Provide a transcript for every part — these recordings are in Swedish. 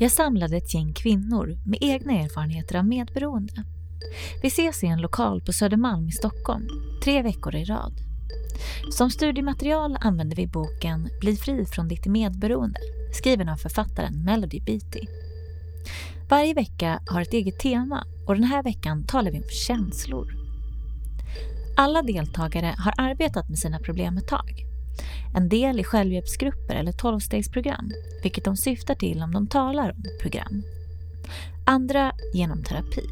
Jag samlade ett gäng kvinnor med egna erfarenheter av medberoende. Vi ses i en lokal på Södermalm i Stockholm, tre veckor i rad. Som studiematerial använder vi boken Bli fri från ditt medberoende, skriven av författaren Melody Beatty. Varje vecka har ett eget tema och den här veckan talar vi om känslor. Alla deltagare har arbetat med sina problem ett tag. En del i självhjälpsgrupper eller tolvstegsprogram, vilket de syftar till om de talar om program. Andra genom terapi.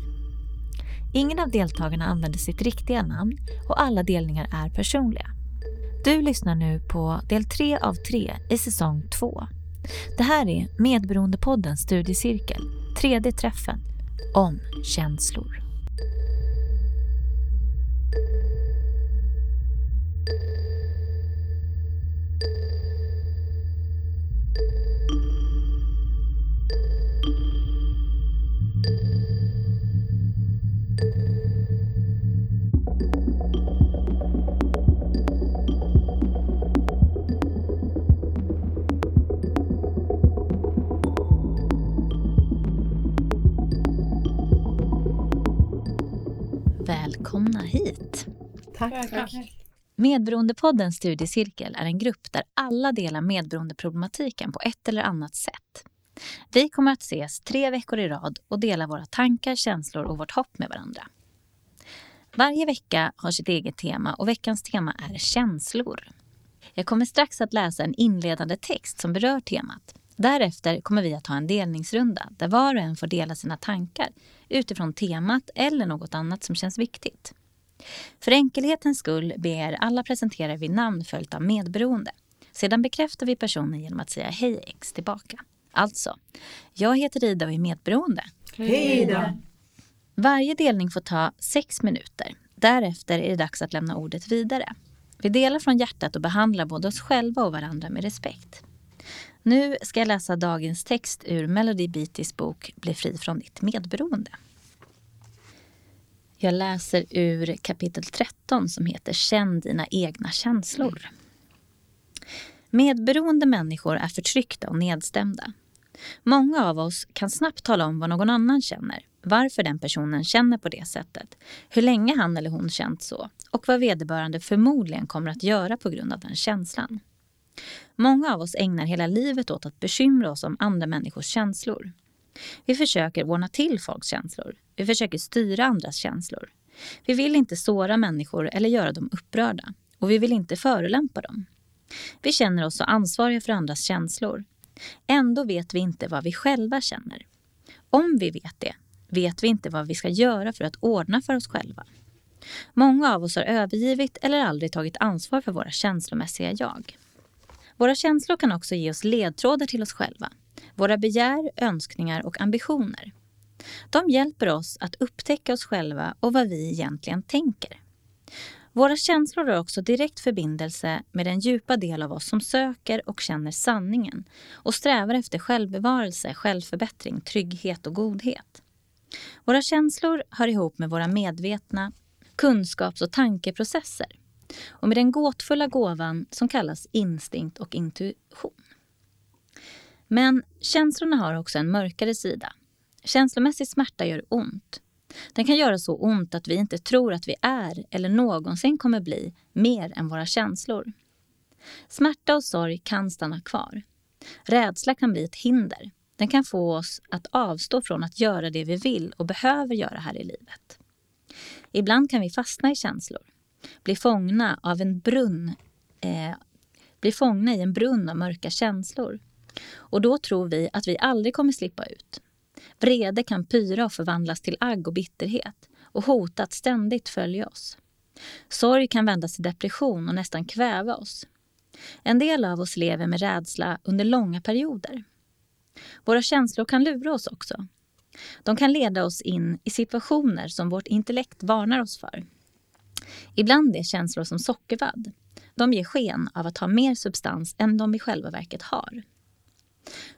Ingen av deltagarna använder sitt riktiga namn och alla delningar är personliga. Du lyssnar nu på del 3 av 3 i säsong 2. Det här är Medberoendepoddens studiecirkel, tredje träffen, om känslor. Välkomna hit! Tack. Tack. Medberoendepoddens studiecirkel är en grupp där alla delar medberoendeproblematiken på ett eller annat sätt. Vi kommer att ses tre veckor i rad och dela våra tankar, känslor och vårt hopp med varandra. Varje vecka har sitt eget tema och veckans tema är känslor. Jag kommer strax att läsa en inledande text som berör temat. Därefter kommer vi att ha en delningsrunda där var och en får dela sina tankar utifrån temat eller något annat som känns viktigt. För enkelhetens skull ber alla presentera vid namn följt av medberoende. Sedan bekräftar vi personen genom att säga hej X tillbaka. Alltså, jag heter Ida och är medberoende. Hej Ida! Varje delning får ta sex minuter. Därefter är det dags att lämna ordet vidare. Vi delar från hjärtat och behandlar både oss själva och varandra med respekt. Nu ska jag läsa dagens text ur Melody Beatys bok Bli fri från ditt medberoende. Jag läser ur kapitel 13 som heter Känn dina egna känslor. Medberoende människor är förtryckta och nedstämda. Många av oss kan snabbt tala om vad någon annan känner, varför den personen känner på det sättet, hur länge han eller hon känt så och vad vederbörande förmodligen kommer att göra på grund av den känslan. Många av oss ägnar hela livet åt att bekymra oss om andra människors känslor. Vi försöker ordna till folks känslor. Vi försöker styra andras känslor. Vi vill inte såra människor eller göra dem upprörda. Och vi vill inte förolämpa dem. Vi känner oss så ansvariga för andras känslor. Ändå vet vi inte vad vi själva känner. Om vi vet det, vet vi inte vad vi ska göra för att ordna för oss själva. Många av oss har övergivit eller aldrig tagit ansvar för våra känslomässiga jag. Våra känslor kan också ge oss ledtrådar till oss själva. Våra begär, önskningar och ambitioner. De hjälper oss att upptäcka oss själva och vad vi egentligen tänker. Våra känslor har också direkt förbindelse med den djupa del av oss som söker och känner sanningen och strävar efter självbevarelse, självförbättring, trygghet och godhet. Våra känslor hör ihop med våra medvetna kunskaps och tankeprocesser och med den gåtfulla gåvan som kallas instinkt och intuition. Men känslorna har också en mörkare sida. Känslomässig smärta gör ont. Den kan göra så ont att vi inte tror att vi är eller någonsin kommer bli mer än våra känslor. Smärta och sorg kan stanna kvar. Rädsla kan bli ett hinder. Den kan få oss att avstå från att göra det vi vill och behöver göra här i livet. Ibland kan vi fastna i känslor blir fångna av en brunn eh, blir fångna i en brunn av mörka känslor. Och då tror vi att vi aldrig kommer slippa ut. Vrede kan pyra och förvandlas till agg och bitterhet och hota att ständigt följa oss. Sorg kan vändas till depression och nästan kväva oss. En del av oss lever med rädsla under långa perioder. Våra känslor kan lura oss också. De kan leda oss in i situationer som vårt intellekt varnar oss för. Ibland är känslor som sockervadd. De ger sken av att ha mer substans än de i själva verket har.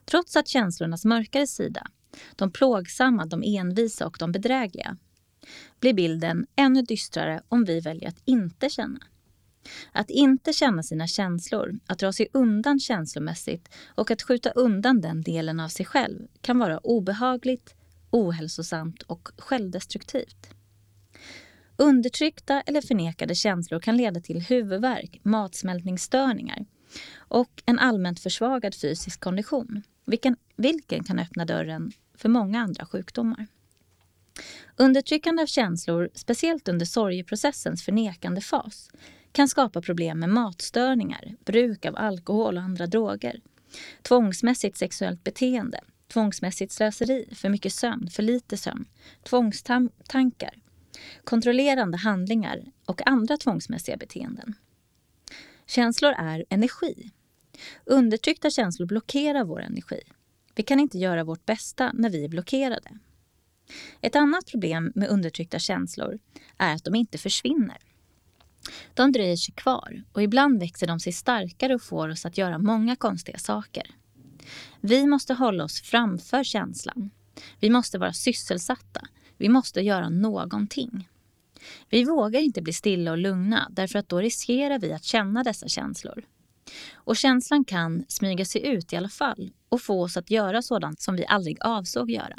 Trots att känslornas mörkare sida, de plågsamma, de envisa och de bedrägliga, blir bilden ännu dystrare om vi väljer att inte känna. Att inte känna sina känslor, att dra sig undan känslomässigt och att skjuta undan den delen av sig själv kan vara obehagligt, ohälsosamt och självdestruktivt. Undertryckta eller förnekade känslor kan leda till huvudvärk, matsmältningsstörningar och en allmänt försvagad fysisk kondition, vilken, vilken kan öppna dörren för många andra sjukdomar. Undertryckande av känslor, speciellt under sorgeprocessens förnekande fas, kan skapa problem med matstörningar, bruk av alkohol och andra droger, tvångsmässigt sexuellt beteende, tvångsmässigt slöseri, för mycket sömn, för lite sömn, tvångstankar, kontrollerande handlingar och andra tvångsmässiga beteenden. Känslor är energi. Undertryckta känslor blockerar vår energi. Vi kan inte göra vårt bästa när vi är blockerade. Ett annat problem med undertryckta känslor är att de inte försvinner. De dröjer sig kvar och ibland växer de sig starkare och får oss att göra många konstiga saker. Vi måste hålla oss framför känslan. Vi måste vara sysselsatta. Vi måste göra någonting. Vi vågar inte bli stilla och lugna därför att då riskerar vi att känna dessa känslor. Och känslan kan smyga sig ut i alla fall och få oss att göra sådant som vi aldrig avsåg göra.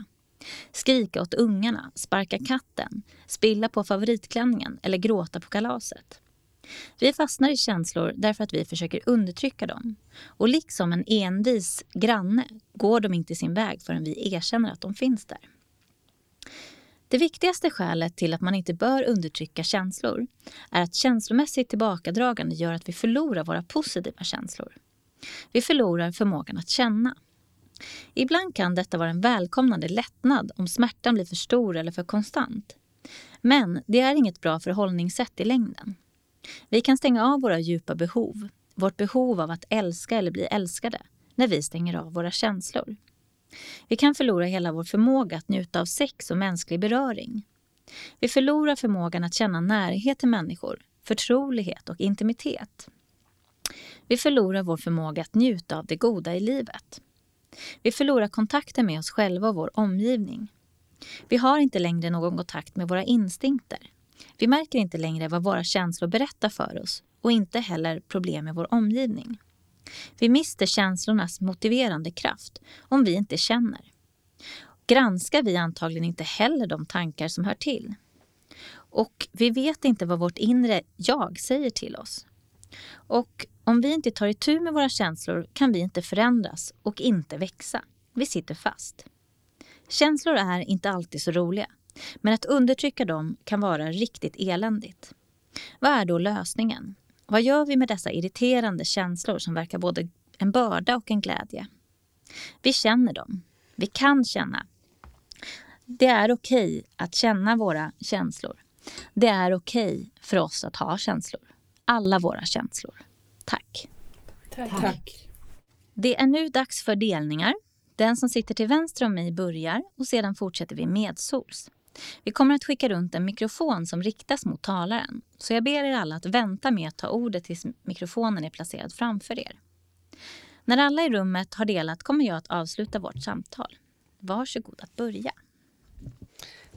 Skrika åt ungarna, sparka katten, spilla på favoritklänningen eller gråta på kalaset. Vi fastnar i känslor därför att vi försöker undertrycka dem. Och liksom en envis granne går de inte sin väg förrän vi erkänner att de finns där. Det viktigaste skälet till att man inte bör undertrycka känslor är att känslomässigt tillbakadragande gör att vi förlorar våra positiva känslor. Vi förlorar förmågan att känna. Ibland kan detta vara en välkomnande lättnad om smärtan blir för stor eller för konstant. Men det är inget bra förhållningssätt i längden. Vi kan stänga av våra djupa behov, vårt behov av att älska eller bli älskade, när vi stänger av våra känslor. Vi kan förlora hela vår förmåga att njuta av sex och mänsklig beröring. Vi förlorar förmågan att känna närhet till människor, förtrolighet och intimitet. Vi förlorar vår förmåga att njuta av det goda i livet. Vi förlorar kontakten med oss själva och vår omgivning. Vi har inte längre någon kontakt med våra instinkter. Vi märker inte längre vad våra känslor berättar för oss och inte heller problem med vår omgivning. Vi mister känslornas motiverande kraft om vi inte känner. Granskar vi antagligen inte heller de tankar som hör till. Och vi vet inte vad vårt inre jag säger till oss. Och om vi inte tar itu med våra känslor kan vi inte förändras och inte växa. Vi sitter fast. Känslor är inte alltid så roliga, men att undertrycka dem kan vara riktigt eländigt. Vad är då lösningen? Vad gör vi med dessa irriterande känslor som verkar både en börda och en glädje? Vi känner dem. Vi kan känna. Det är okej att känna våra känslor. Det är okej för oss att ha känslor. Alla våra känslor. Tack. Tack. Tack. Det är nu dags för delningar. Den som sitter till vänster om mig börjar och sedan fortsätter vi medsols. Vi kommer att skicka runt en mikrofon som riktas mot talaren. Så jag ber er alla att vänta med att ta ordet tills mikrofonen är placerad framför er. När alla i rummet har delat kommer jag att avsluta vårt samtal. Varsågod att börja.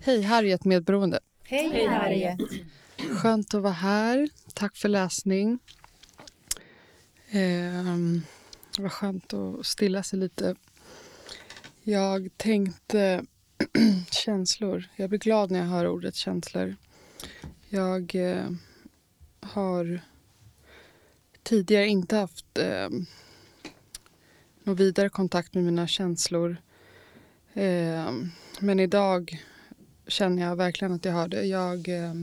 Hej, Harriet Medberoende. Hej Harriet. Skönt att vara här. Tack för läsning. Eh, det var skönt att stilla sig lite. Jag tänkte känslor. Jag blir glad när jag hör ordet känslor. Jag eh, har tidigare inte haft eh, någon vidare kontakt med mina känslor. Eh, men idag känner jag verkligen att jag har det. Jag eh,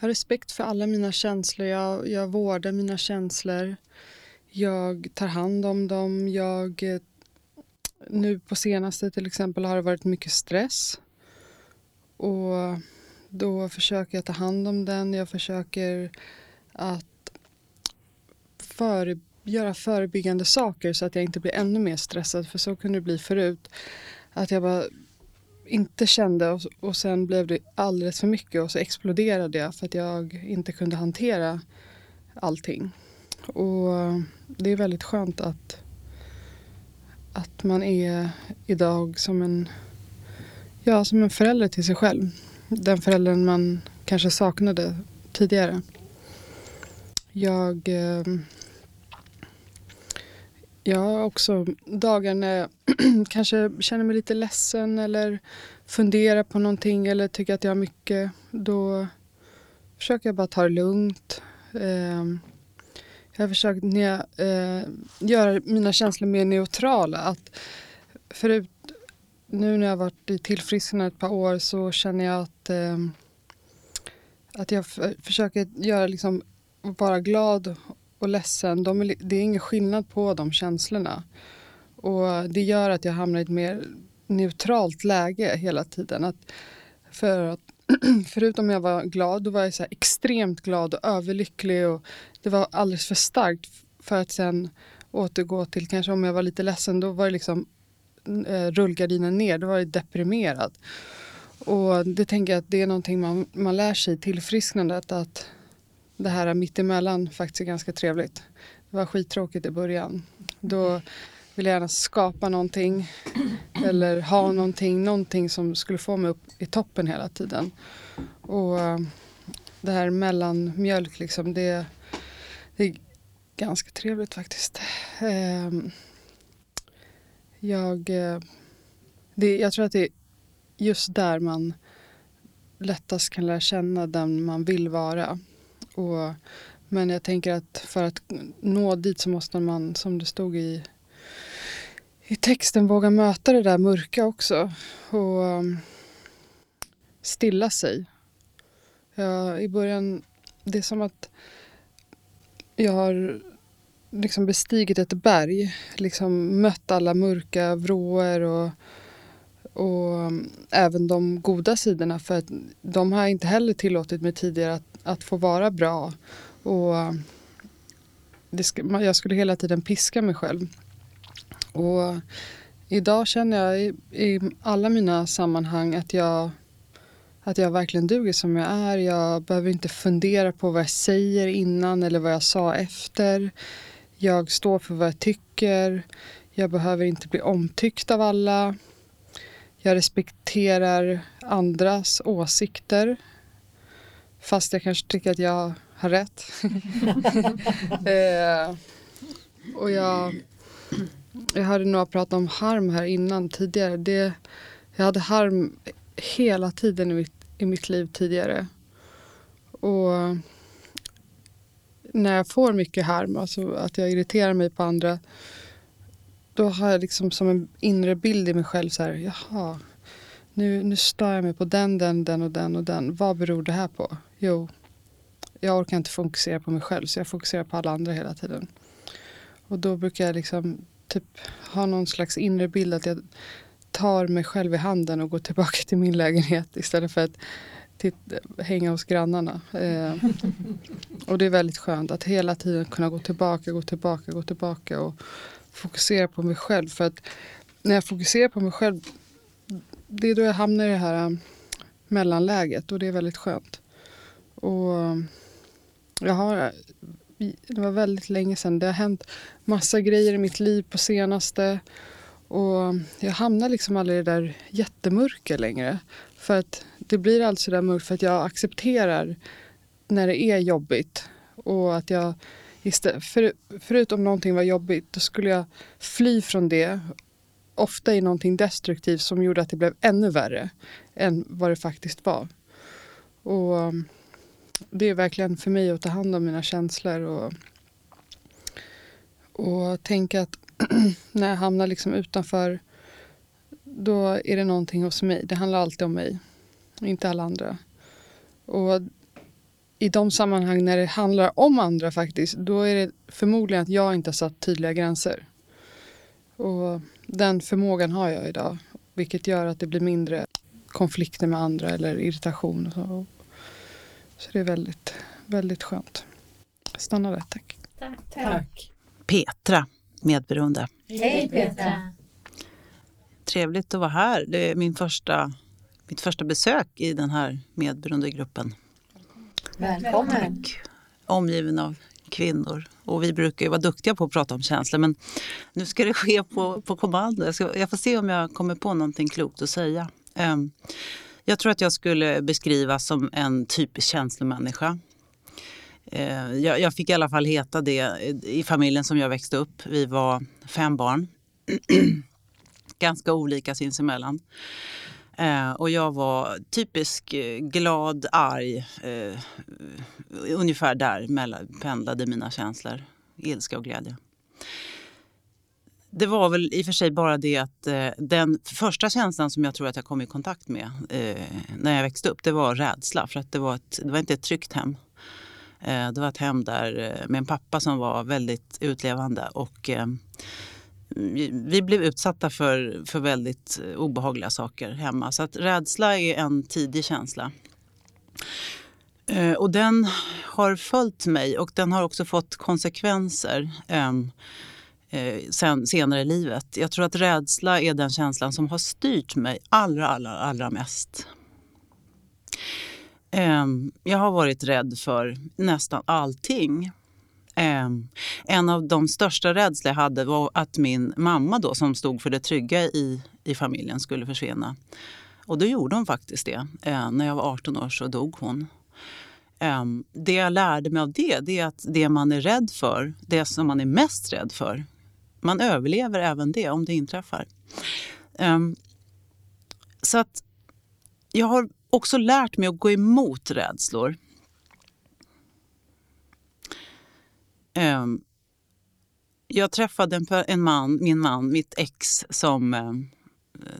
har respekt för alla mina känslor. Jag, jag vårdar mina känslor. Jag tar hand om dem. Jag eh, nu på senaste till exempel har det varit mycket stress. Och då försöker jag ta hand om den. Jag försöker att före, göra förebyggande saker så att jag inte blir ännu mer stressad. För så kunde det bli förut. Att jag bara inte kände och, och sen blev det alldeles för mycket och så exploderade jag för att jag inte kunde hantera allting. Och det är väldigt skönt att att man är idag som en, ja, som en förälder till sig själv. Den föräldern man kanske saknade tidigare. jag... Eh, jag har också dagar när jag kanske känner mig lite ledsen eller funderar på någonting eller tycker att jag har mycket. Då försöker jag bara ta det lugnt. Eh, jag har försökt ne- eh, göra mina känslor mer neutrala. Att förut, nu när jag har varit i tillfrisknande ett par år så känner jag att, eh, att jag f- försöker göra liksom, vara glad och ledsen. De är, det är ingen skillnad på de känslorna. Och det gör att jag hamnar i ett mer neutralt läge hela tiden. Att för att förutom jag var glad, då var jag så extremt glad och överlycklig. Och det var alldeles för starkt för att sen återgå till kanske om jag var lite ledsen, då var det liksom eh, rullgardinen ner, då var jag deprimerad. Och det tänker jag att det är någonting man, man lär sig i tillfrisknandet att det här mittemellan faktiskt är ganska trevligt. Det var skittråkigt i början. Då mm ville gärna skapa någonting eller ha någonting, någonting som skulle få mig upp i toppen hela tiden. Och eh, det här mellanmjölk liksom, det, det är ganska trevligt faktiskt. Ehm, jag, eh, det, jag tror att det är just där man lättast kan lära känna den man vill vara. Och, men jag tänker att för att nå dit så måste man, som det stod i, i texten, våga möta det där mörka också. Och um, stilla sig. Ja, I början, det är som att jag har liksom bestigit ett berg. Liksom mött alla mörka vrår och, och um, även de goda sidorna. För att de har inte heller tillåtit mig tidigare att, att få vara bra. Och um, det ska, jag skulle hela tiden piska mig själv. Och idag känner jag i, i alla mina sammanhang att jag, att jag verkligen duger som jag är. Jag behöver inte fundera på vad jag säger innan eller vad jag sa efter. Jag står för vad jag tycker. Jag behöver inte bli omtyckt av alla. Jag respekterar andras åsikter. Fast jag kanske tycker att jag har rätt. eh, och jag, jag hörde några prata om harm här innan tidigare. Det, jag hade harm hela tiden i mitt, i mitt liv tidigare. Och när jag får mycket harm, alltså att jag irriterar mig på andra, då har jag liksom som en inre bild i mig själv så här, jaha, nu, nu stör jag mig på den, den, den och den och den. Vad beror det här på? Jo, jag orkar inte fokusera på mig själv så jag fokuserar på alla andra hela tiden. Och då brukar jag liksom typ ha någon slags inre bild att jag tar mig själv i handen och går tillbaka till min lägenhet istället för att titta, hänga hos grannarna. Eh, och det är väldigt skönt att hela tiden kunna gå tillbaka, gå tillbaka, gå tillbaka och fokusera på mig själv. För att när jag fokuserar på mig själv det är då jag hamnar i det här um, mellanläget och det är väldigt skönt. Och jag har, det var väldigt länge sedan, det har hänt massa grejer i mitt liv på senaste och jag hamnar liksom aldrig i det där jättemörka längre. För att det blir alltså där mörkt för att jag accepterar när det är jobbigt och att jag istället, för, förutom någonting var jobbigt, då skulle jag fly från det ofta i någonting destruktivt som gjorde att det blev ännu värre än vad det faktiskt var. Och det är verkligen för mig att ta hand om mina känslor och, och tänka att när jag hamnar liksom utanför då är det någonting hos mig. Det handlar alltid om mig, inte alla andra. Och i de sammanhang när det handlar om andra faktiskt, då är det förmodligen att jag inte har satt tydliga gränser. Och den förmågan har jag idag, vilket gör att det blir mindre konflikter med andra eller irritation. Och så så det är väldigt, väldigt skönt. Stanna där, tack. Tack. tack. Petra, medberoende. Hej Petra. Trevligt att vara här. Det är min första, mitt första besök i den här medberoendegruppen. Välkommen. Tack. Omgiven av kvinnor. Och vi brukar ju vara duktiga på att prata om känslor men nu ska det ske på, på kommando. Jag, ska, jag får se om jag kommer på någonting klokt att säga. Um, jag tror att jag skulle beskrivas som en typisk känslomänniska. Eh, jag, jag, fick i alla fall heta det i familjen som jag växte upp. Vi var fem barn. Ganska olika sinsemellan. Eh, och jag var typisk eh, glad, arg. Ungefär där pendlade mina känslor. Ilska och glädje. Det var väl i och för sig bara det att eh, den första känslan som jag tror att jag kom i kontakt med eh, när jag växte upp, det var rädsla. För att det var, ett, det var inte ett tryggt hem. Eh, det var ett hem där eh, med en pappa som var väldigt utlevande och eh, vi blev utsatta för, för väldigt obehagliga saker hemma. Så att rädsla är en tidig känsla. Eh, och den har följt mig och den har också fått konsekvenser ehm, Eh, sen, senare i livet. Jag tror att rädsla är den känslan som har styrt mig allra, allra, allra mest. Ehm, jag har varit rädd för nästan allting. Ehm, en av de största rädslor jag hade var att min mamma då, som stod för det trygga i, i familjen skulle försvinna. Och då gjorde hon faktiskt det. Ehm, när jag var 18 år så dog hon. Det jag lärde mig av det, det är att det man är rädd för, det som man är mest rädd för, man överlever även det om det inträffar. Ehm, så att jag har också lärt mig att gå emot rädslor. Um, jag träffade en, man, min man, mitt ex, som um,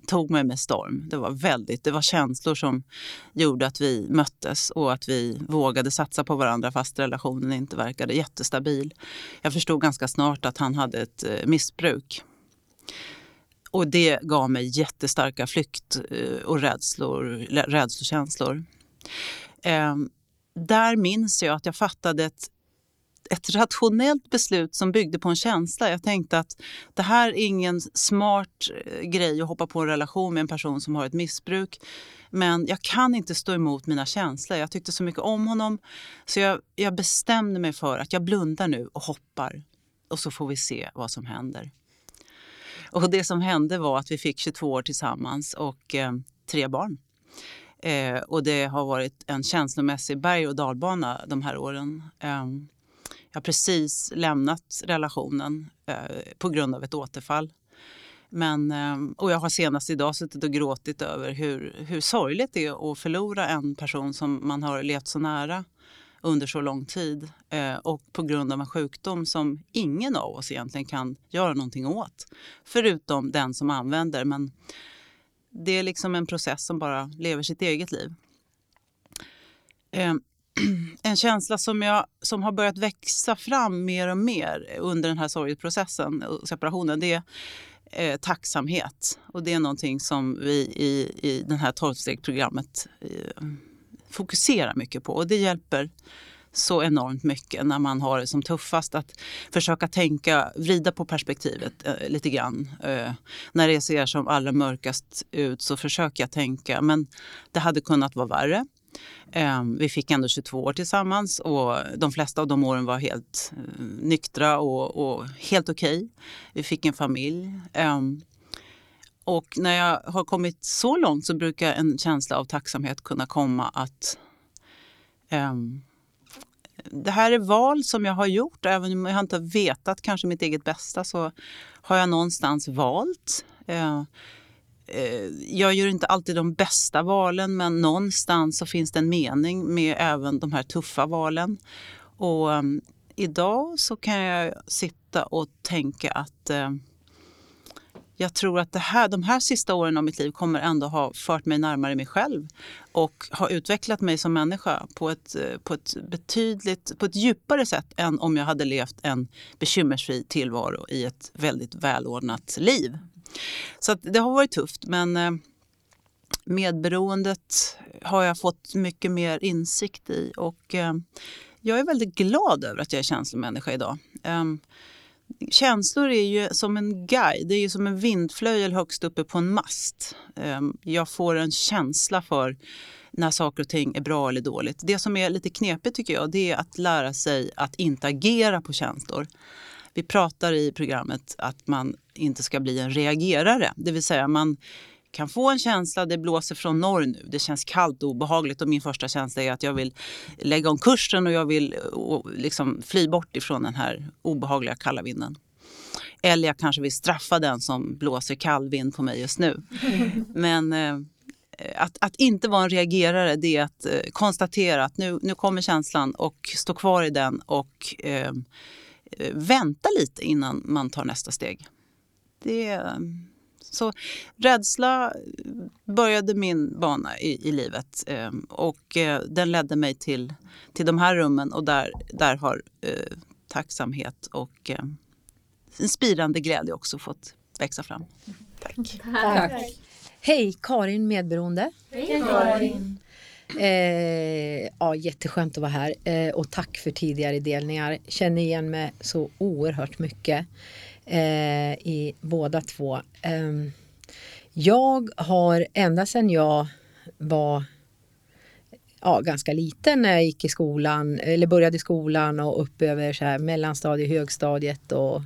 tog mig med storm. Det var väldigt, det var känslor som gjorde att vi möttes och att vi vågade satsa på varandra fast relationen inte verkade jättestabil. Jag förstod ganska snart att han hade ett eh, missbruk. Och det gav mig jättestarka flykt eh, och rädslor, rädslokänslor. Ehm, där minns jag att jag fattade ett, ett rationellt beslut som byggde på en känsla. Jag tänkte att det här är ingen smart eh, grej att hoppa på en relation med en person som har ett missbruk. Men jag kan inte stå emot mina känslor. Jag tyckte så mycket om honom. Så jag, jag bestämde mig för att jag blundar nu och hoppar. Och så får vi se vad som händer. Och det som hände var att vi fick 22 år tillsammans och eh, tre barn. Eh, och det har varit en känslomässig berg och dalbana de här åren. Eh, jag har precis lämnat relationen eh, på grund av ett återfall. Men, eh, och jag har senast idag suttit och gråtit över hur, hur sorgligt det är att förlora en person som man har levt så nära under så lång tid eh, och på grund av en sjukdom som ingen av oss egentligen kan göra någonting åt. Förutom den som använder. Men det är liksom en process som bara lever sitt eget liv. Eh, En känsla som, jag, som har börjat växa fram mer och mer under den här sorgeprocessen och separationen det är eh, tacksamhet. Och det är någonting som vi i, i det här tolvstegsprogrammet eh, fokuserar mycket på. Och det hjälper så enormt mycket när man har det som tuffast att försöka tänka, vrida på perspektivet eh, lite grann. Eh, när det ser som allra mörkast ut så försöker jag tänka, men det hade kunnat vara värre. Ehm, vi fick ändå 22 år tillsammans och de flesta av de åren var helt eh, nyktra och, och helt okej. Okay. Vi fick en familj. Ehm, och när jag har kommit så långt så brukar en känsla av tacksamhet kunna komma att um, det här är val som jag har gjort. Även om jag inte har vetat kanske mitt eget bästa så har jag någonstans valt. Eh, jag gör inte alltid de bästa valen men någonstans så finns det en mening med även de här tuffa valen. Och um, idag så kan jag sitta och tänka att eh, jag tror att det här, de här sista åren av mitt liv kommer ändå ha fört mig närmare mig själv och har utvecklat mig som människa på ett, eh, på ett betydligt på ett djupare sätt än om jag hade levt en bekymmersfri tillvaro i ett väldigt välordnat liv. Så det har varit tufft men eh, medberoendet har jag fått mycket mer insikt i och eh, jag är väldigt glad över att jag är känslomänniska idag. Ehm, känslor är ju som en guide, det är ju som en vindflöjel högst uppe på en mast. Ehm, jag får en känsla för när saker och ting är bra eller dåligt. Det som är lite knepigt tycker jag, det är att lära sig att inte agera på känslor. Vi pratar i programmet att man inte ska bli en reagerare, det vill säga man kan få en känsla, det blåser från norr nu, det känns kallt och obehagligt och min första känsla är att jag vill lägga om kursen och jag vill liksom fly bort ifrån den här obehagliga kalla vinden. Eller jag kanske vill straffa den som blåser kall vind på mig just nu. Men eh, att, att, inte vara en reagerare det är att eh, konstatera att nu, nu kommer känslan och stå kvar i den och eh, vänta lite innan man tar nästa steg. Det så rädsla började min bana i, i livet eh, och eh, den ledde mig till, till de här rummen och där, där har eh, tacksamhet och eh, en spirande glädje också fått växa fram. Tack. Tack. Hej, Karin Medberoende. Hej Karin. Eh, ja, jätteskönt att vara här eh, och tack för tidigare delningar. Känner igen mig så oerhört mycket eh, i båda två. Ehm, jag har ända sedan jag var ja, ganska liten när jag gick i skolan eller började skolan och upp över så här mellanstadiet, högstadiet och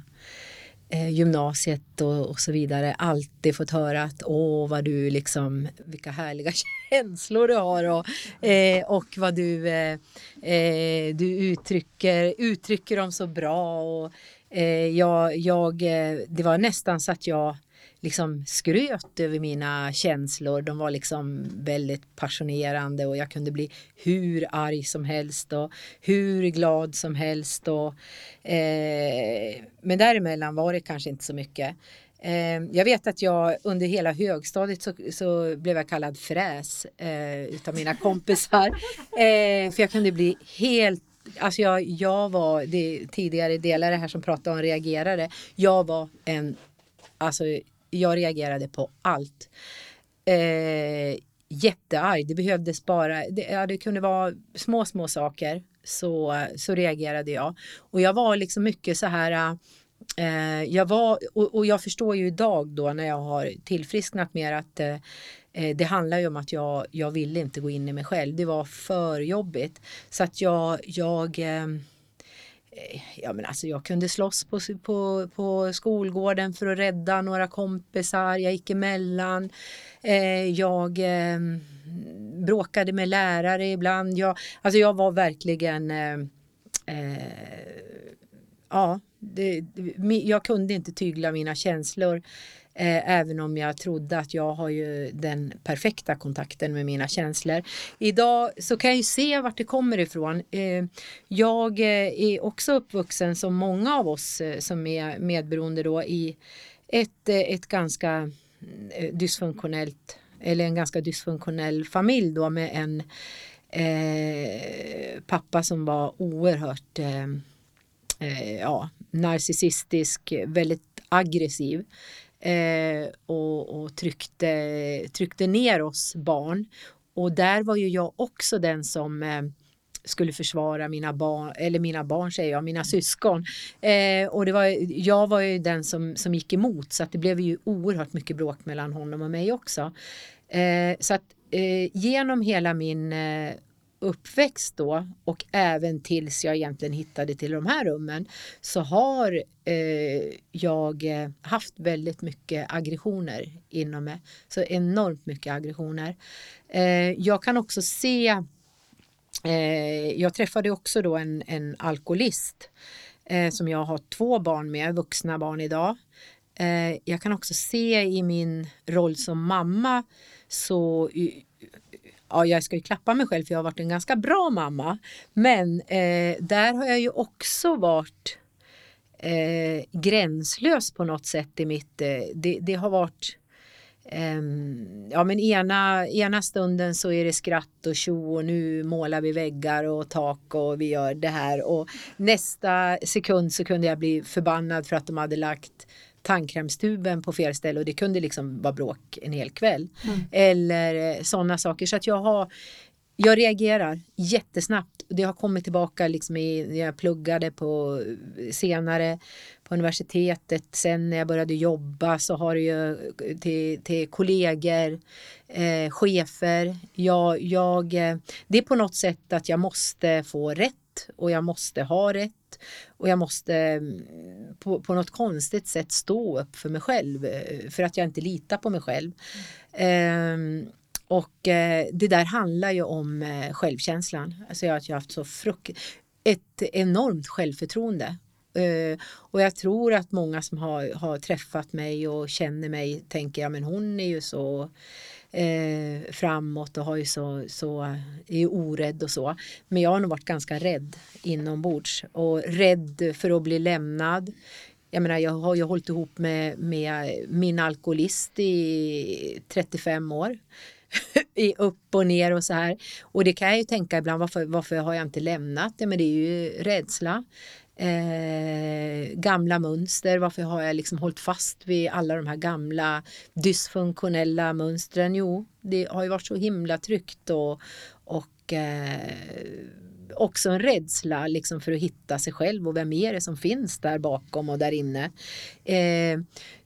eh, gymnasiet och, och, så vidare alltid fått höra att åh vad du liksom vilka härliga känslor du har och, eh, och vad du, eh, eh, du uttrycker, uttrycker dem så bra och eh, jag, jag, eh, det var nästan så att jag liksom skröt över mina känslor. De var liksom väldigt passionerande och jag kunde bli hur arg som helst och hur glad som helst. Och, eh, men däremellan var det kanske inte så mycket. Eh, jag vet att jag under hela högstadiet så, så blev jag kallad fräs eh, utav mina kompisar. Eh, för jag kunde bli helt Alltså jag, jag var, det tidigare delare här som pratade om reagerare. Jag var en, alltså jag reagerade på allt. Eh, jättearg. Det behövdes bara, det, ja, det kunde vara små, små saker. Så, så reagerade jag. Och jag var liksom mycket så här eh, jag var, och, och, jag förstår ju idag då när jag har tillfrisknat mer att eh, eh, det handlar ju om att jag, jag ville inte gå in i mig själv. Det var för jobbigt. Så att jag, jag eh, Eh, ja, men alltså jag kunde slåss på, på, på skolgården för att rädda några kompisar. Jag gick emellan. Eh, jag eh, bråkade med lärare ibland. Jag, alltså jag var verkligen eh, eh ja, det, jag kunde inte tygla mina känslor. Eh, även om jag trodde att jag har ju den perfekta kontakten med mina känslor. Idag så kan jag ju se vart det kommer ifrån. Eh, jag eh, är också uppvuxen som många av oss eh, som är medberoende då i ett, eh, ett ganska eh, dysfunktionellt eller en ganska dysfunktionell familj då med en eh, pappa som var oerhört eh, ja, narcissistisk, väldigt aggressiv eh, och, och tryckte, tryckte ner oss barn. Och där var ju jag också den som eh, skulle försvara mina barn, eller mina barn säger jag, mina syskon. Eh, och det var, jag var ju den som, som gick emot så att det blev ju oerhört mycket bråk mellan honom och mig också. Eh, så att eh, genom hela min eh, uppväxt då och även tills jag egentligen hittade till de här rummen så har eh, jag eh, haft väldigt mycket aggressioner inom mig. Så enormt mycket aggressioner. Eh, jag kan också se eh, jag träffade också då en, en alkoholist eh, som jag har två barn med, vuxna barn idag. Eh, jag kan också se i min roll som mamma så ja, jag ska ju klappa mig själv för jag har varit en ganska bra mamma. Men eh, där har jag ju också varit eh, gränslös på något sätt i mitt... Eh, det, det, har varit... Ehm, ja men ena, ena stunden så är det skratt och tjo och nu målar vi väggar och tak och vi gör det här och nästa sekund så kunde jag bli förbannad för att de hade lagt tandkrämstuben på fel ställe och det kunde liksom vara bråk en hel kväll. Mm. Eller eh, sådana saker. Så att jag har jag reagerar jättesnabbt. Det har kommit tillbaka liksom i, när jag pluggade på senare på universitetet. Sen när jag började jobba så har det ju till, till kollegor, eh, chefer. Jag, jag, eh, det är på något sätt att jag måste få rätt och jag måste ha rätt och jag måste mm, på, på något konstigt sätt stå upp för mig själv eh, för att jag inte litar på mig själv. Mm. och eh, det där handlar ju om eh, självkänslan. Alltså jag, jag har haft så frukt, ett enormt självförtroende Uh, och jag tror att många som har, har träffat mig och känner mig tänker ja men hon är ju så eh, framåt och har ju så, så, är ju orädd och så. Men jag har nog varit ganska rädd inombords och rädd för att bli lämnad. Jag menar, jag har ju hållit ihop med, med min alkoholist i 35 år. I upp och ner och så här. Och det kan jag ju tänka ibland, varför, varför har jag inte lämnat det? Men det är ju rädsla eh, gamla mönster. Varför har jag liksom hållit fast vid alla de här gamla dysfunktionella mönstren? Jo, det har ju varit så himla tryggt och, och eh, också en rädsla liksom för att hitta sig själv och vem är det som finns där bakom och där inne. Eh,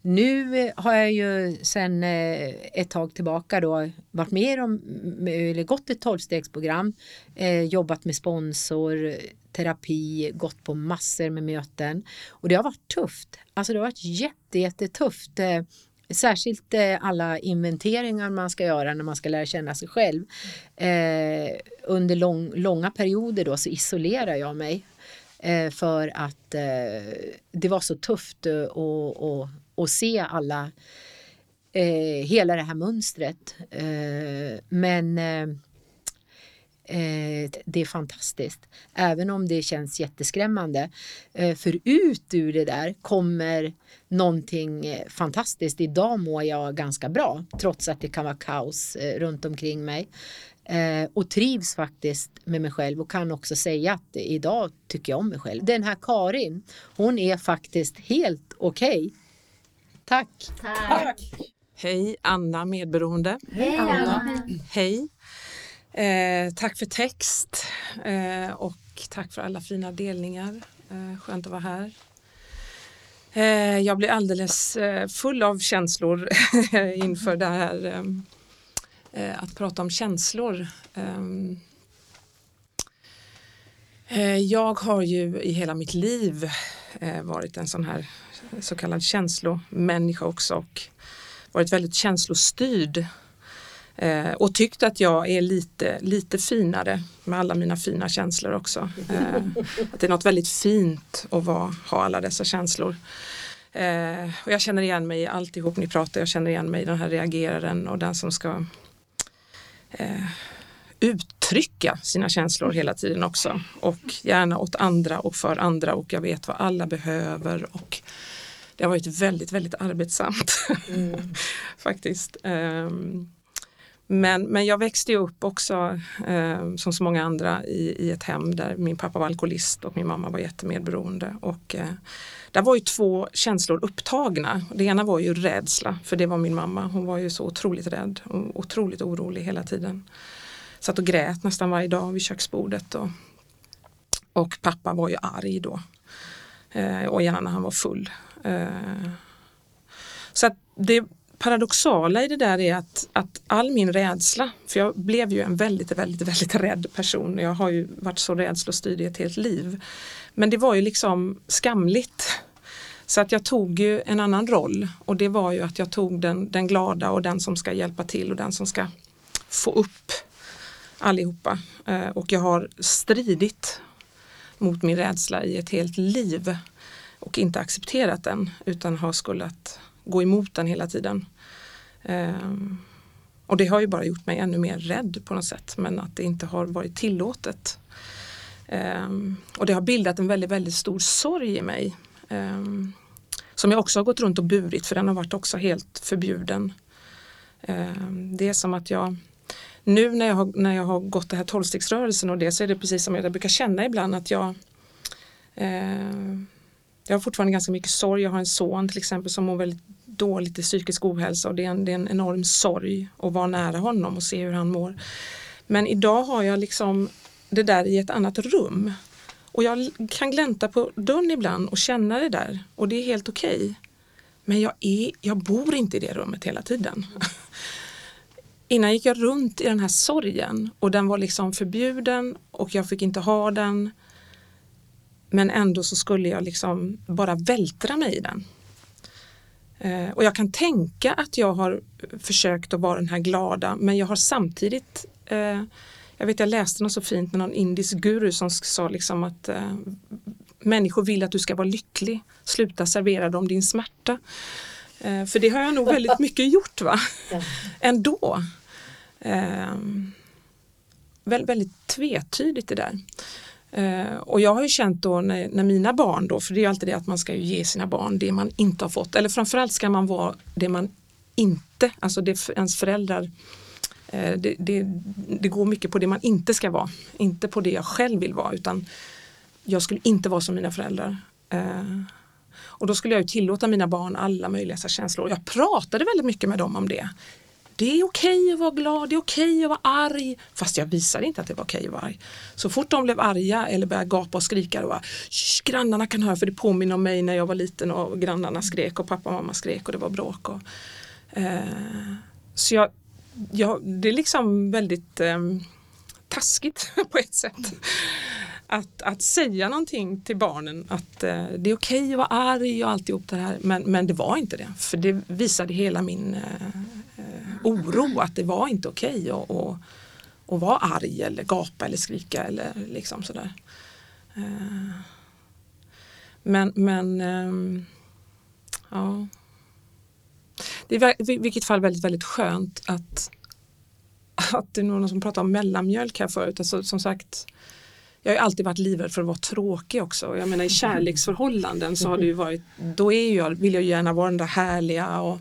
nu har jag ju sedan eh, ett tag tillbaka då varit med om, eller gått ett tolvstegsprogram, eh, jobbat med sponsor, terapi, gått på massor med möten och det har varit tufft. Alltså det har varit jätte, jättetufft. Eh, särskilt eh, alla inventeringar man ska göra när man ska lära känna sig själv. Eh, under lång, långa perioder då så isolerar jag mig eh, för att eh, det var så tufft eh, att se alla, eh, hela det här mönstret. men Eh, det är fantastiskt. Även om det känns jätteskrämmande. Eh, för ut ur det där kommer någonting eh, fantastiskt. Idag mår jag ganska bra trots att det kan vara kaos runt omkring mig. Och trivs faktiskt med mig själv och kan också säga att idag tycker jag om mig själv. Den här Karin, hon är faktiskt helt okej. Okay. Tack. Tack. Hej Anna medberoende. Hej Anna. Hej. Eh, tack för text eh, och tack för alla fina delningar. Eh, skönt att vara här. Eh, jag blir alldeles eh, full av känslor inför det här eh, eh, att prata om känslor. Eh, eh, jag har ju i hela mitt liv varit en sån här så kallad känslomänniska också och varit väldigt känslostyrd Eh, och tyckt att jag är lite, lite finare med alla mina fina känslor också. Eh, att det är något väldigt fint att vara, ha alla dessa känslor. Eh, och jag känner igen mig i alltihop ni pratar, jag känner igen mig i den här reageraren och den som ska eh, uttrycka sina känslor hela tiden också. Och gärna åt andra och för andra och jag vet vad alla behöver och det har varit väldigt, väldigt arbetsamt mm. faktiskt. Um, men, men jag växte upp också eh, som så många andra i, i ett hem där min pappa var alkoholist och min mamma var jättemedberoende. Och, eh, där var ju två känslor upptagna. Det ena var ju rädsla, för det var min mamma. Hon var ju så otroligt rädd och otroligt orolig hela tiden. Satt och grät nästan varje dag vid köksbordet. Och, och pappa var ju arg då. Eh, och gärna när han var full. Eh, så att det, paradoxala i det där är att, att all min rädsla, för jag blev ju en väldigt, väldigt, väldigt rädd person. Jag har ju varit så rädslostyrd i ett helt liv. Men det var ju liksom skamligt. Så att jag tog ju en annan roll och det var ju att jag tog den, den glada och den som ska hjälpa till och den som ska få upp allihopa. Eh, och jag har stridit mot min rädsla i ett helt liv och inte accepterat den utan har skullat gå emot den hela tiden. Um, och det har ju bara gjort mig ännu mer rädd på något sätt men att det inte har varit tillåtet. Um, och det har bildat en väldigt, väldigt stor sorg i mig. Um, som jag också har gått runt och burit för den har varit också helt förbjuden. det är som att jag nu när jag har, när jag har gått det här tolvstegsrörelsen och det så är det precis som jag brukar känna ibland att jag eh, jag har fortfarande ganska mycket sorg. Jag har en son till exempel som mår väldigt dåligt i psykisk ohälsa och det är, en, det är en enorm sorg att vara nära honom och se hur han mår. Men idag har jag liksom det där i ett annat rum. Och jag kan glänta på dörren ibland och känna det där och det är helt okej. Okay. Men jag, är, jag bor inte i det rummet hela tiden. Innan gick jag runt i den här sorgen och den var liksom förbjuden och jag fick inte ha den men ändå så skulle jag liksom bara vältra mig i den. Eh, och jag kan tänka att jag har försökt att vara den här glada men jag har samtidigt eh, jag vet jag läste något så fint med någon indisk guru som sa liksom att eh, människor vill att du ska vara lycklig. Sluta servera dem din smärta. Eh, för det har jag nog väldigt mycket gjort va? Ändå. Väldigt, väldigt tvetydigt det där. Eh, och jag har ju känt då när, när, mina barn då, för det är alltid det att man ska ju ge sina barn det man inte har fått, eller framförallt ska man vara det man inte, alltså det ens föräldrar eh, det, det, det, går mycket på det man inte ska vara, inte på det jag själv vill vara utan jag skulle inte vara som mina föräldrar. Eh, och då skulle jag ju tillåta mina barn alla möjliga känslor. Jag pratade väldigt mycket med dem om det. Det är okej att vara glad, det är okej att vara arg. Fast jag visade inte att det var okej att vara arg. Så fort de blev arga eller började gapa och skrika, då grannarna kan höra för det påminner om mig när jag var liten och grannarna skrek och pappa och mamma skrek och det var bråk. Och, eh, så jag, jag, det är liksom väldigt eh, taskigt på ett sätt. Att, att säga någonting till barnen att eh, det är okej att vara arg och alltihop det här men, men det var inte det för det visade hela min eh, eh oro att det var inte okej okay att, att, vara arg eller gapa eller skrika eller liksom sådär. Eh, men, men eh, ja. Det är i vilket fall väldigt, väldigt skönt att, att det är någon som pratar om mellanmjölk här förut. Alltså, som sagt, jag har alltid varit livrädd för att vara tråkig också. Jag menar i kärleksförhållanden så har det ju varit, då är jag, vill jag gärna vara den där härliga och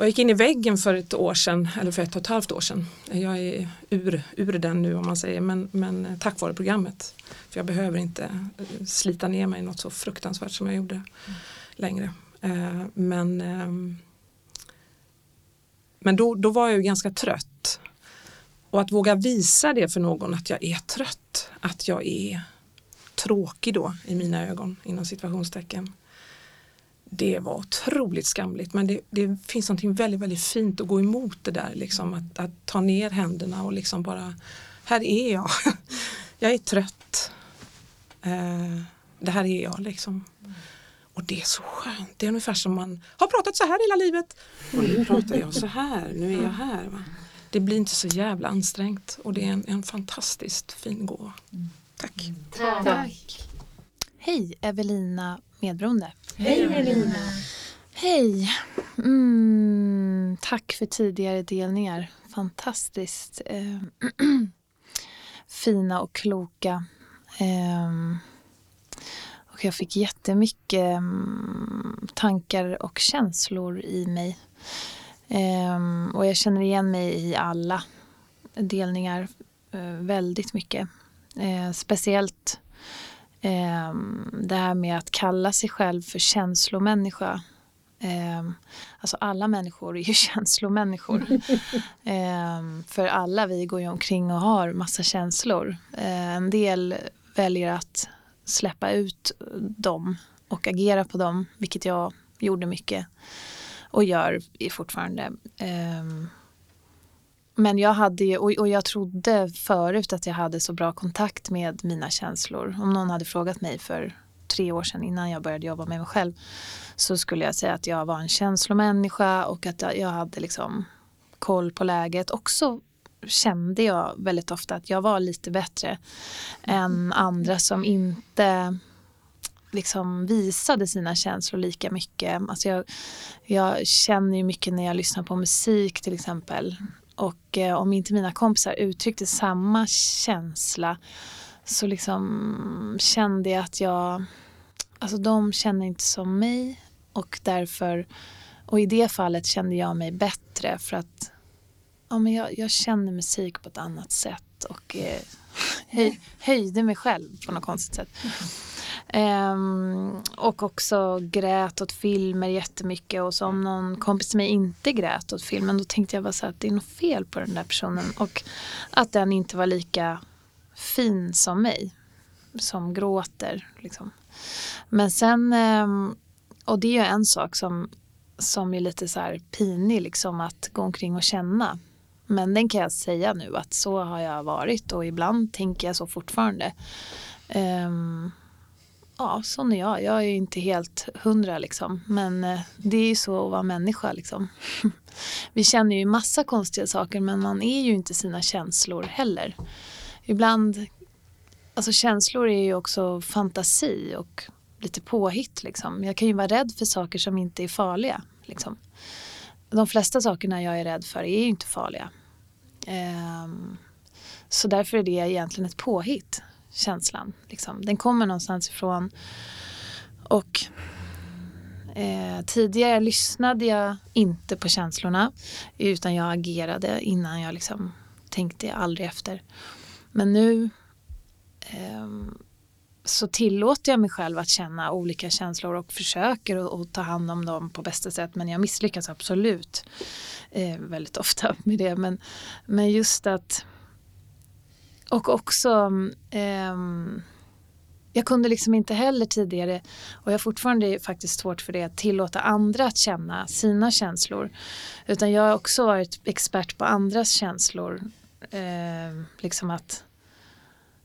och jag gick in i väggen för ett år sedan, eller för ett och ett halvt år sedan. Jag är ur, ur den nu om man säger, men, men tack vare programmet. För jag behöver inte eh, slita ner mig något så fruktansvärt som jag gjorde mm. längre. Eh, men ehm, men då, då var jag ju ganska trött. Och att våga visa det för någon att jag är trött, att jag är tråkig då i mina ögon inom situationstecken det var otroligt skamligt men det, det, finns något väldigt, väldigt fint att gå emot det där liksom att, att, ta ner händerna och liksom bara här är jag. jag är trött. Eh, det här är jag liksom. Och det är så skönt. Det är ungefär som man har pratat så här hela livet. Och nu pratar jag så här. Nu är jag här. Va? Det blir inte så jävla ansträngt och det är en, en fantastiskt fin gåva. Tack. Tack. Hej Evelina Medberoende. Hej Evelina! Hej! Mm, tack för tidigare delningar. Fantastiskt eh, fina och kloka. Eh, och jag fick jättemycket eh, tankar och känslor i mig. Ehm, och jag känner igen mig i alla delningar eh, väldigt mycket. Eh, speciellt Eh, det här med att kalla sig själv för känslomänniska. Ehm, alltså alla människor är ju känslomänniskor. Ehm, för alla vi går ju omkring och har massa känslor. Eh, en del väljer att släppa ut dem och agera på dem, vilket jag gjorde mycket och gör fortfarande. Ehm, men jag hade ju, och, jag trodde förut att jag hade så bra kontakt med mina känslor. Om någon hade frågat mig för tre år sedan innan jag började jobba med mig själv så skulle jag säga att jag var en känslomänniska och att jag hade liksom koll på läget. Också kände jag väldigt ofta att jag var lite bättre än andra som inte liksom visade sina känslor lika mycket. Alltså jag, jag känner ju mycket när jag lyssnar på musik till exempel. Och eh, om inte mina kompisar uttryckte samma känsla så liksom kände jag att jag... Alltså de känner inte som mig och därför... Och i det fallet kände jag mig bättre för att ja, men jag, jag känner musik på ett annat sätt och eh, höj, höjde mig själv på något konstigt sätt. Um, och också grät åt filmer jättemycket och så om någon kompis till mig inte grät åt filmen då tänkte jag bara så att det är något fel på den där personen och att den inte var lika fin som mig som gråter. Liksom. Men sen, um, och det är ju en sak som, som är lite så här pinig liksom att gå omkring och känna. Men den kan jag säga nu att så har jag varit och ibland tänker jag så fortfarande. Um, ja, sån är jag. Jag är inte helt hundra liksom. Men eh, det är ju så att vara människa liksom. Vi känner ju massa konstiga saker men man är ju inte sina känslor heller. Ibland, alltså känslor är ju också fantasi och lite påhitt liksom. Jag kan ju vara rädd för saker som inte är farliga liksom. De flesta sakerna jag är rädd för är ju inte farliga. Um, så därför är det egentligen ett påhitt, känslan. Liksom. Den kommer någonstans ifrån. Och eh, tidigare lyssnade jag inte på känslorna utan jag agerade innan jag liksom tänkte aldrig efter. Men nu eh, så tillåter jag mig själv att känna olika känslor och försöker att ta hand om dem på bästa sätt. Men jag misslyckas absolut eh, väldigt ofta med det. Men, men just att... Och också... Eh, jag kunde liksom inte heller tidigare, och jag har fortfarande faktiskt svårt för det, att tillåta andra att känna sina känslor. Utan jag har också varit expert på andras känslor. Eh, liksom att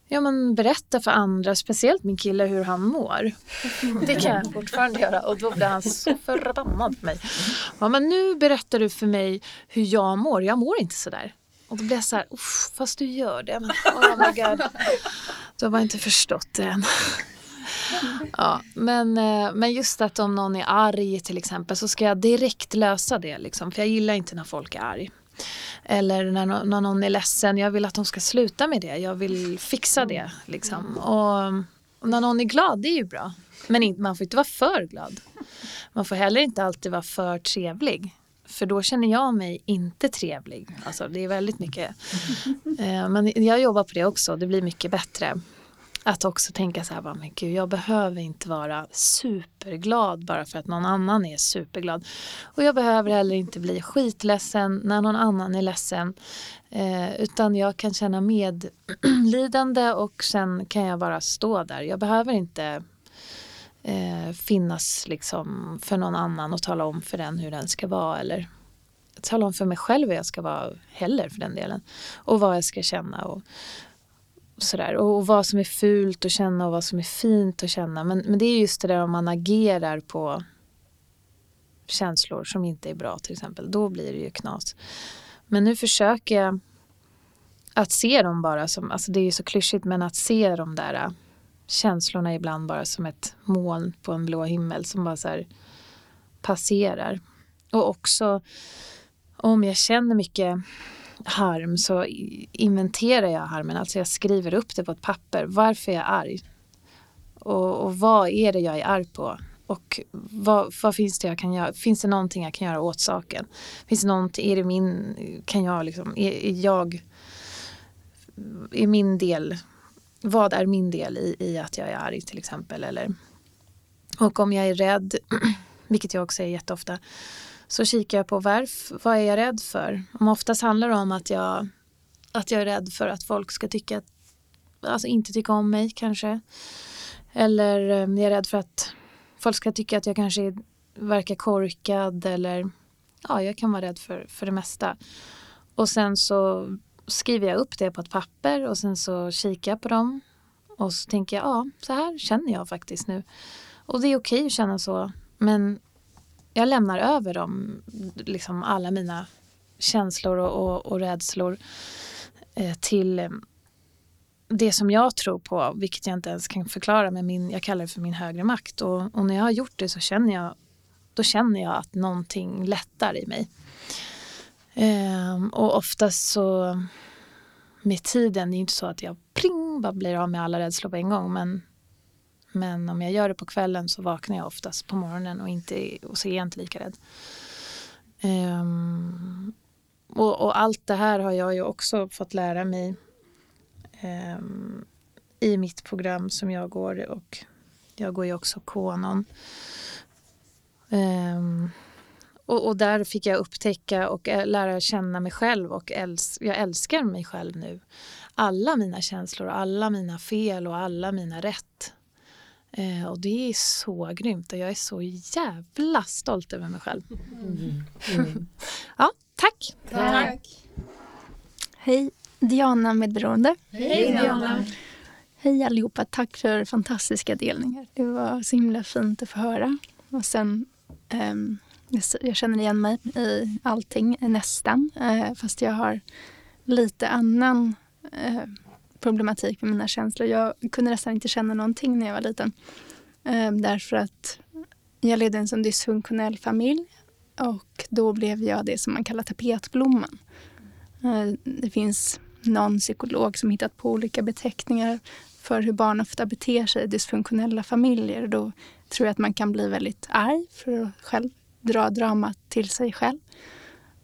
Ja, men berätta för andra, speciellt min kille, hur han mår. Det kan jag fortfarande göra och då blir han så förbannad på mig. Ja, men nu berättar du för mig hur jag mår. Jag mår inte sådär. Och då blir jag så här, fast du gör det. Men, oh my God. Du har bara inte förstått det än. Ja, men, eh, men just att om någon är arg till exempel så ska jag direkt lösa det. Liksom, för jag gillar inte när folk är arg. Eller när, när någon är ledsen, jag vill att de ska sluta med det. Jag vill fixa det. Liksom. Och, och när någon är glad, det är ju bra. Men inte, man får inte vara för glad. Man får heller inte alltid vara för trevlig. För då känner jag mig inte trevlig. Alltså, det är väldigt mycket. Eh, men jag jobbar på det också. Det blir mycket bättre. Att också tänka så här, bara, men gud, jag behöver inte vara superglad bara för att någon annan är superglad. Och jag behöver heller inte bli skitledsen när någon annan är ledsen. Eh, utan jag kan känna medlidande och sen kan jag bara stå där. Jag behöver inte eh, finnas liksom för någon annan och tala om för den hur den ska vara eller tala om för mig själv hur jag ska vara heller för den delen. Och vad jag ska känna. Och, sådär. Och vad som är fult att känna och vad som är fint att känna. Men, men det är just det där om man agerar på känslor som inte är bra till exempel. Då blir det ju knas. Men nu försöker jag att se dem bara som, alltså det är ju så klyschigt, men att se de där känslorna ibland bara som ett moln på en blå himmel som bara så passerar. Och också om jag känner mycket harm så inventerar jag harmen. Alltså jag skriver upp det på ett papper. Varför är jag arg? Och, och vad är det jag är arg på? Och vad, vad, finns det jag kan göra? Finns det någonting jag kan göra åt saken? Finns det någonting, är det min, kan jag liksom, är, är jag, är min del, vad är min del i, i att jag är arg till exempel? Eller, och om jag är rädd, vilket jag också är jätteofta, så kikar jag på varför, vad är jag rädd för? Om oftast handlar det om att jag, att jag är rädd för att folk ska tycka, alltså inte tycka om mig kanske. Eller eh, jag är rädd för att folk ska tycka att jag kanske verkar korkad eller ja, jag kan vara rädd för, för det mesta. Och sen så skriver jag upp det på ett papper och sen så kikar jag på dem och så tänker jag, ja, så här känner jag faktiskt nu. Och det är okej att känna så, men jag lämnar över dem, liksom alla mina känslor och, och, och rädslor eh, till eh, det som jag tror på, vilket jag inte ens kan förklara med min, jag kallar det för min högre makt. Och, och, när jag har gjort det så känner jag, då känner jag att någonting lättar i mig. Eh, och oftast så med tiden, det är inte så att jag pling, bara blir av med alla rädslor på en gång, men men om jag gör det på kvällen så vaknar jag oftast på morgonen och, inte, och så är jag inte lika rädd. Um, och, och, allt det här har jag ju också fått lära mig um, i mitt program som jag går och jag går ju också Konon. Um, ehm, och, och, där fick jag upptäcka och lära känna mig själv och äls jag älskar mig själv nu. Alla mina känslor, alla mina fel och alla mina rätt. Eh, och det är så grymt och jag är så jävla stolt över mig själv. Mm. Mm. ja, tack. tack. Hej, Diana Medberoende. Hej Diana. Hej allihopa, tack för fantastiska delningar. Det var så himla fint att få höra. Och sen, um, jag känner igen mig i allting, nästan. Eh, fast jag har lite annan eh, problematik med mina känslor. Jag kunde nästan inte känna någonting när jag var liten. Eh, därför att jag levde i en sån dysfunktionell familj. Och då blev jag det som man kallar tapetblomman. Det finns någon psykolog som hittat på olika beteckningar för hur barn ofta beter sig i dysfunktionella familjer. Då tror jag att man kan bli väldigt arg för att själv dra dramat till sig själv.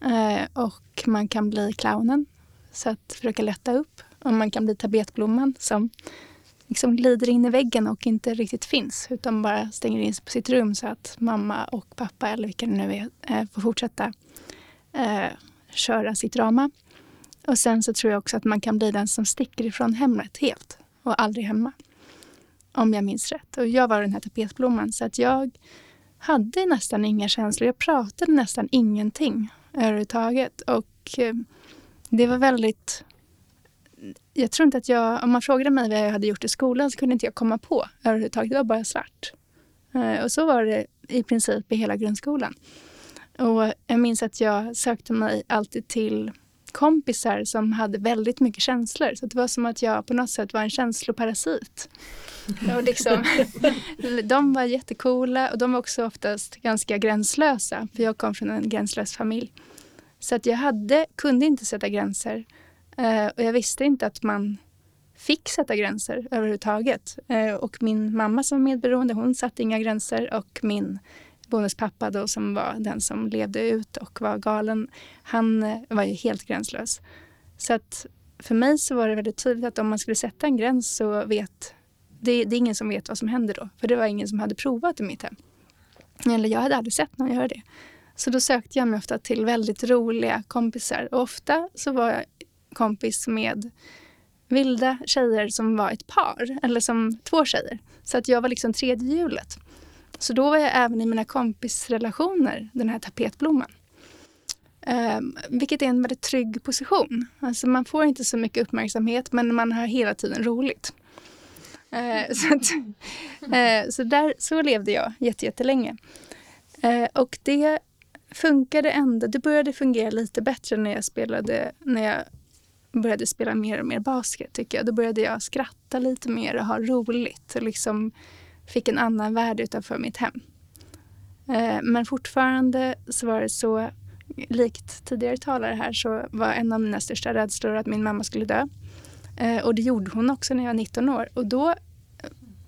Eh, och man kan bli clownen, så att försöka lätta upp. Och man kan bli tapetblomman som liksom glider in i väggen och inte riktigt finns utan bara stänger in sig på sitt rum så att mamma och pappa eller vilka det nu är eh, får fortsätta eh, köra sitt drama. Och sen så tror jag också att man kan bli den som sticker ifrån hemmet helt och aldrig hemma. Om jag minns rätt. Och jag var den här tapetblomman så att jag hade nästan inga känslor. Jag pratade nästan ingenting överhuvudtaget. Och eh, det var väldigt... Jag tror inte att jag... Om man frågade mig vad jag hade gjort i skolan så kunde inte jag komma på överhuvudtaget. Det var bara svart. Eh, och så var det i princip i hela grundskolan. Och jag minns att jag sökte mig alltid till kompisar som hade väldigt mycket känslor. Så det var som att jag på något sätt var en känsloparasit. Och liksom, de var jättekola och de var också oftast ganska gränslösa. För jag kom från en gränslös familj. Så att jag hade, kunde inte sätta gränser. Uh, och jag visste inte att man fick sätta gränser överhuvudtaget. Uh, och min mamma som var medberoende, hon satte inga gränser. Och min bonuspappa då som var den som levde ut och var galen, han eh, var ju helt gränslös. Så att för mig så var det väldigt tydligt att om man skulle sätta en gräns så vet det, det är ingen som vet vad som händer då. För det var ingen som hade provat i mitt hem. Eller jag hade aldrig sett någon göra det. Så då sökte jag mig ofta till väldigt roliga kompisar. Och ofta så var jag kompis med vilda tjejer som var ett par. Eller som två tjejer. Så att jag var liksom tredje hjulet. Så då var jag även i mina kompisrelationer den här tapetblomman. Um, vilket är en väldigt trygg position. Alltså man får inte så mycket uppmärksamhet men man har hela tiden roligt. Uh, så, att, uh, så, där, så levde jag jättelänge. Uh, och det funkade ändå. Det började fungera lite bättre när jag spelade, när jag började spela mer och mer basket tycker jag. Då började jag skratta lite mer och ha roligt. Och liksom fick en annan värld utanför mitt hem. Eh, men fortfarande så var det så, likt tidigare talare här, så var en av mina största rädslor att min mamma skulle dö. Eh, och det gjorde hon också när jag var 19 år. Och då,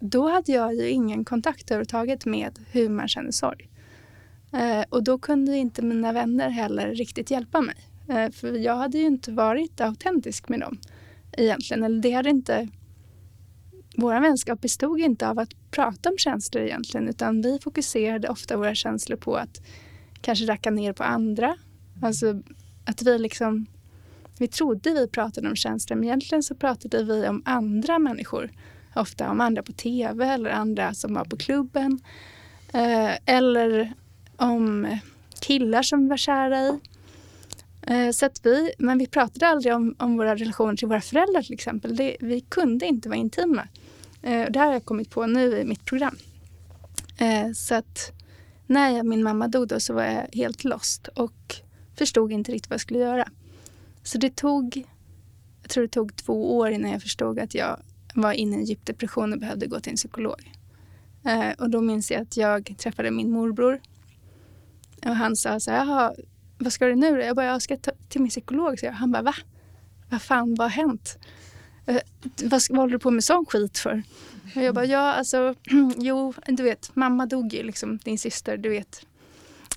då hade jag ju ingen kontakt överhuvudtaget med hur man känner sorg. Eh, och då kunde inte mina vänner heller riktigt hjälpa mig. För jag hade ju inte varit autentisk med dem egentligen. Eller det hade inte vår vänskap bestod inte av att prata om känslor egentligen utan vi fokuserade ofta våra känslor på att kanske racka ner på andra. Alltså att vi liksom vi trodde vi pratade om känslor men egentligen så pratade vi om andra människor. Ofta om andra på tv eller andra som var på klubben. Eh, eller om killar som vi var kära i. Eh, så att vi, men vi pratade aldrig om, om våra relationer till våra föräldrar till exempel. Det, vi kunde inte vara intima. Eh, det här har jag kommit på nu i mitt program. Eh, så att när min mamma dog då så var jag helt lost och förstod inte riktigt vad jag skulle göra. Så det tog, jag tror det tog två år innan jag förstod att jag var inne i en djup depression och behövde gå till en psykolog. Eh, och då minns jag att jag träffade min morbror. Och han sa så här, vad ska du nu Jag bara, jag ska till min psykolog. Så jag, han bara, va? Vad fan, vad har hänt? Eh, vad, vad håller du på med sån skit för? Och jag bara, ja alltså, jo, du vet, mamma dog ju liksom, din syster, du vet.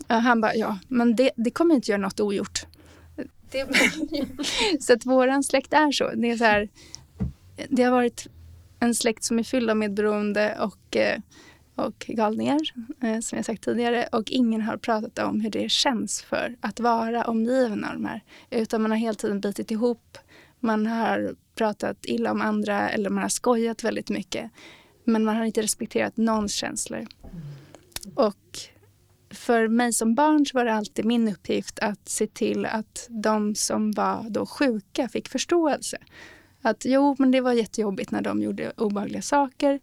Och han bara, ja, men det, det kommer inte göra något ogjort. Det, så att våran släkt är så. Det är så här, det har varit en släkt som är fylld av medberoende och, eh, och galningar, eh, som jag sagt tidigare. Och ingen har pratat om hur det känns för att vara omgiven av de här. Utan man har hela tiden bitit ihop. Man har pratat illa om andra eller man har skojat väldigt mycket. Men man har inte respekterat någons känslor. Och för mig som barn så var det alltid min uppgift att se till att de som var då sjuka fick förståelse. Att jo, men det var jättejobbigt när de gjorde obehagliga saker.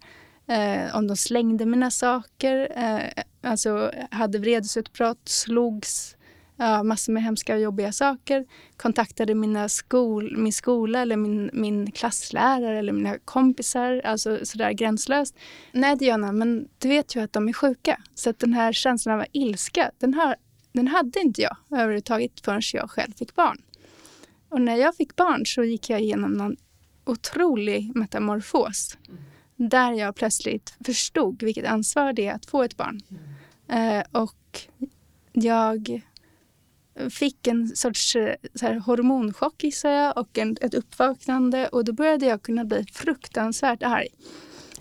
Eh, om de slängde mina saker, eh, alltså hade vredesutbrott, slogs, ja, massor med hemska och jobbiga saker. Kontaktade mina skol, min skola eller min, min klasslärare eller mina kompisar, alltså sådär gränslöst. Nej Diana, men du vet ju att de är sjuka. Så att den här känslan av ilska, den, har, den hade inte jag överhuvudtaget förrän jag själv fick barn. Och när jag fick barn så gick jag igenom någon otrolig metamorfos. Där jag plötsligt förstod vilket ansvar det är att få ett barn. Eh, och jag fick en sorts eh, så här, hormonchock gissar jag och en, ett uppvaknande och då började jag kunna bli fruktansvärt arg.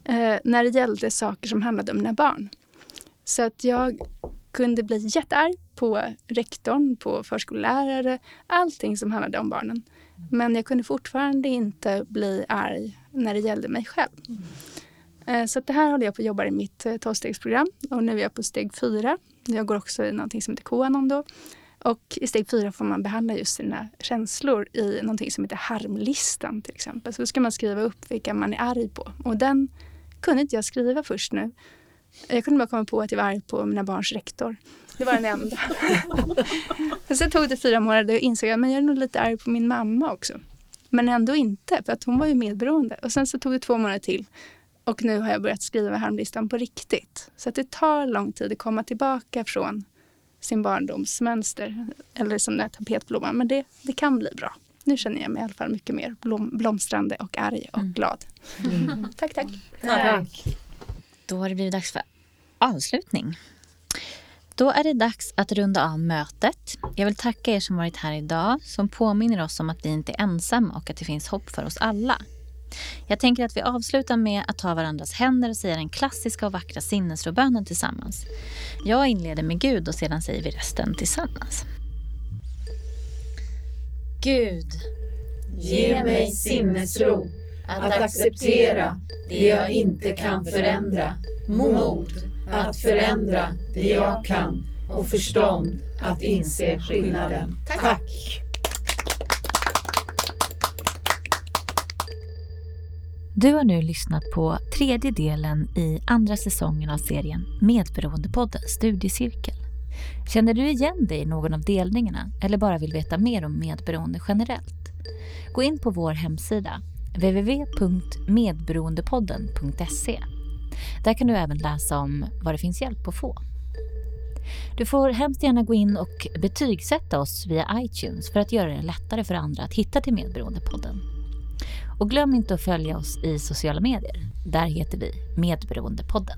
Eh, när det gällde saker som handlade om mina barn. Så att jag kunde bli jättearg på rektorn, på förskollärare, allting som handlade om barnen. Men jag kunde fortfarande inte bli arg när det gällde mig själv. Eh, så det här håller jag på att jobba i mitt eh, tolvstegsprogram och nu är jag på steg fyra. Jag går också i någonting som heter Qanon då. Och i steg fyra får man behandla just sina känslor i någonting som heter harmlistan till exempel. Så då ska man skriva upp vilka man är arg på. Och den kunde inte jag skriva först nu. Jag kunde bara komma på att jag var arg på mina barns rektor. Det var den enda. sen tog det fyra månader och insåg jag att jag är nog lite arg på min mamma också. Men ändå inte, för att hon var ju medberoende. Och sen så tog det två månader till. Och nu har jag börjat skriva harmlistan på riktigt. Så att det tar lång tid att komma tillbaka från sin barndomsmönster. Eller som den här tapetblomman. Men det, det kan bli bra. Nu känner jag mig i alla fall mycket mer blom, blomstrande och arg och Mm. glad. tack, tack. Tack. Då har det blivit dags för avslutning. Då är det dags att runda av mötet. Jag vill tacka er som varit här idag som påminner oss om att vi inte är ensamma och att det finns hopp för oss alla. Jag tänker att vi avslutar med att ta varandras händer och säga den klassiska och vackra sinnesrobönen tillsammans. Jag inleder med Gud och sedan säger vi resten tillsammans. Gud, Ge mig sinnesro att acceptera det jag inte kan förändra, mod att förändra det jag kan och förstånd att inse skillnaden. Tack! Du har nu lyssnat på tredje delen i andra säsongen av serien Medberoendepodden Studiecirkel. Känner du igen dig i någon av delningarna eller bara vill veta mer om medberoende generellt? Gå in på vår hemsida www.medberoendepodden.se. Där kan du även läsa om var det finns hjälp att få. Du får hemskt gärna gå in och betygsätta oss via iTunes för att göra det lättare för andra att hitta till Medberoendepodden. Och glöm inte att följa oss i sociala medier. Där heter vi Medberoendepodden.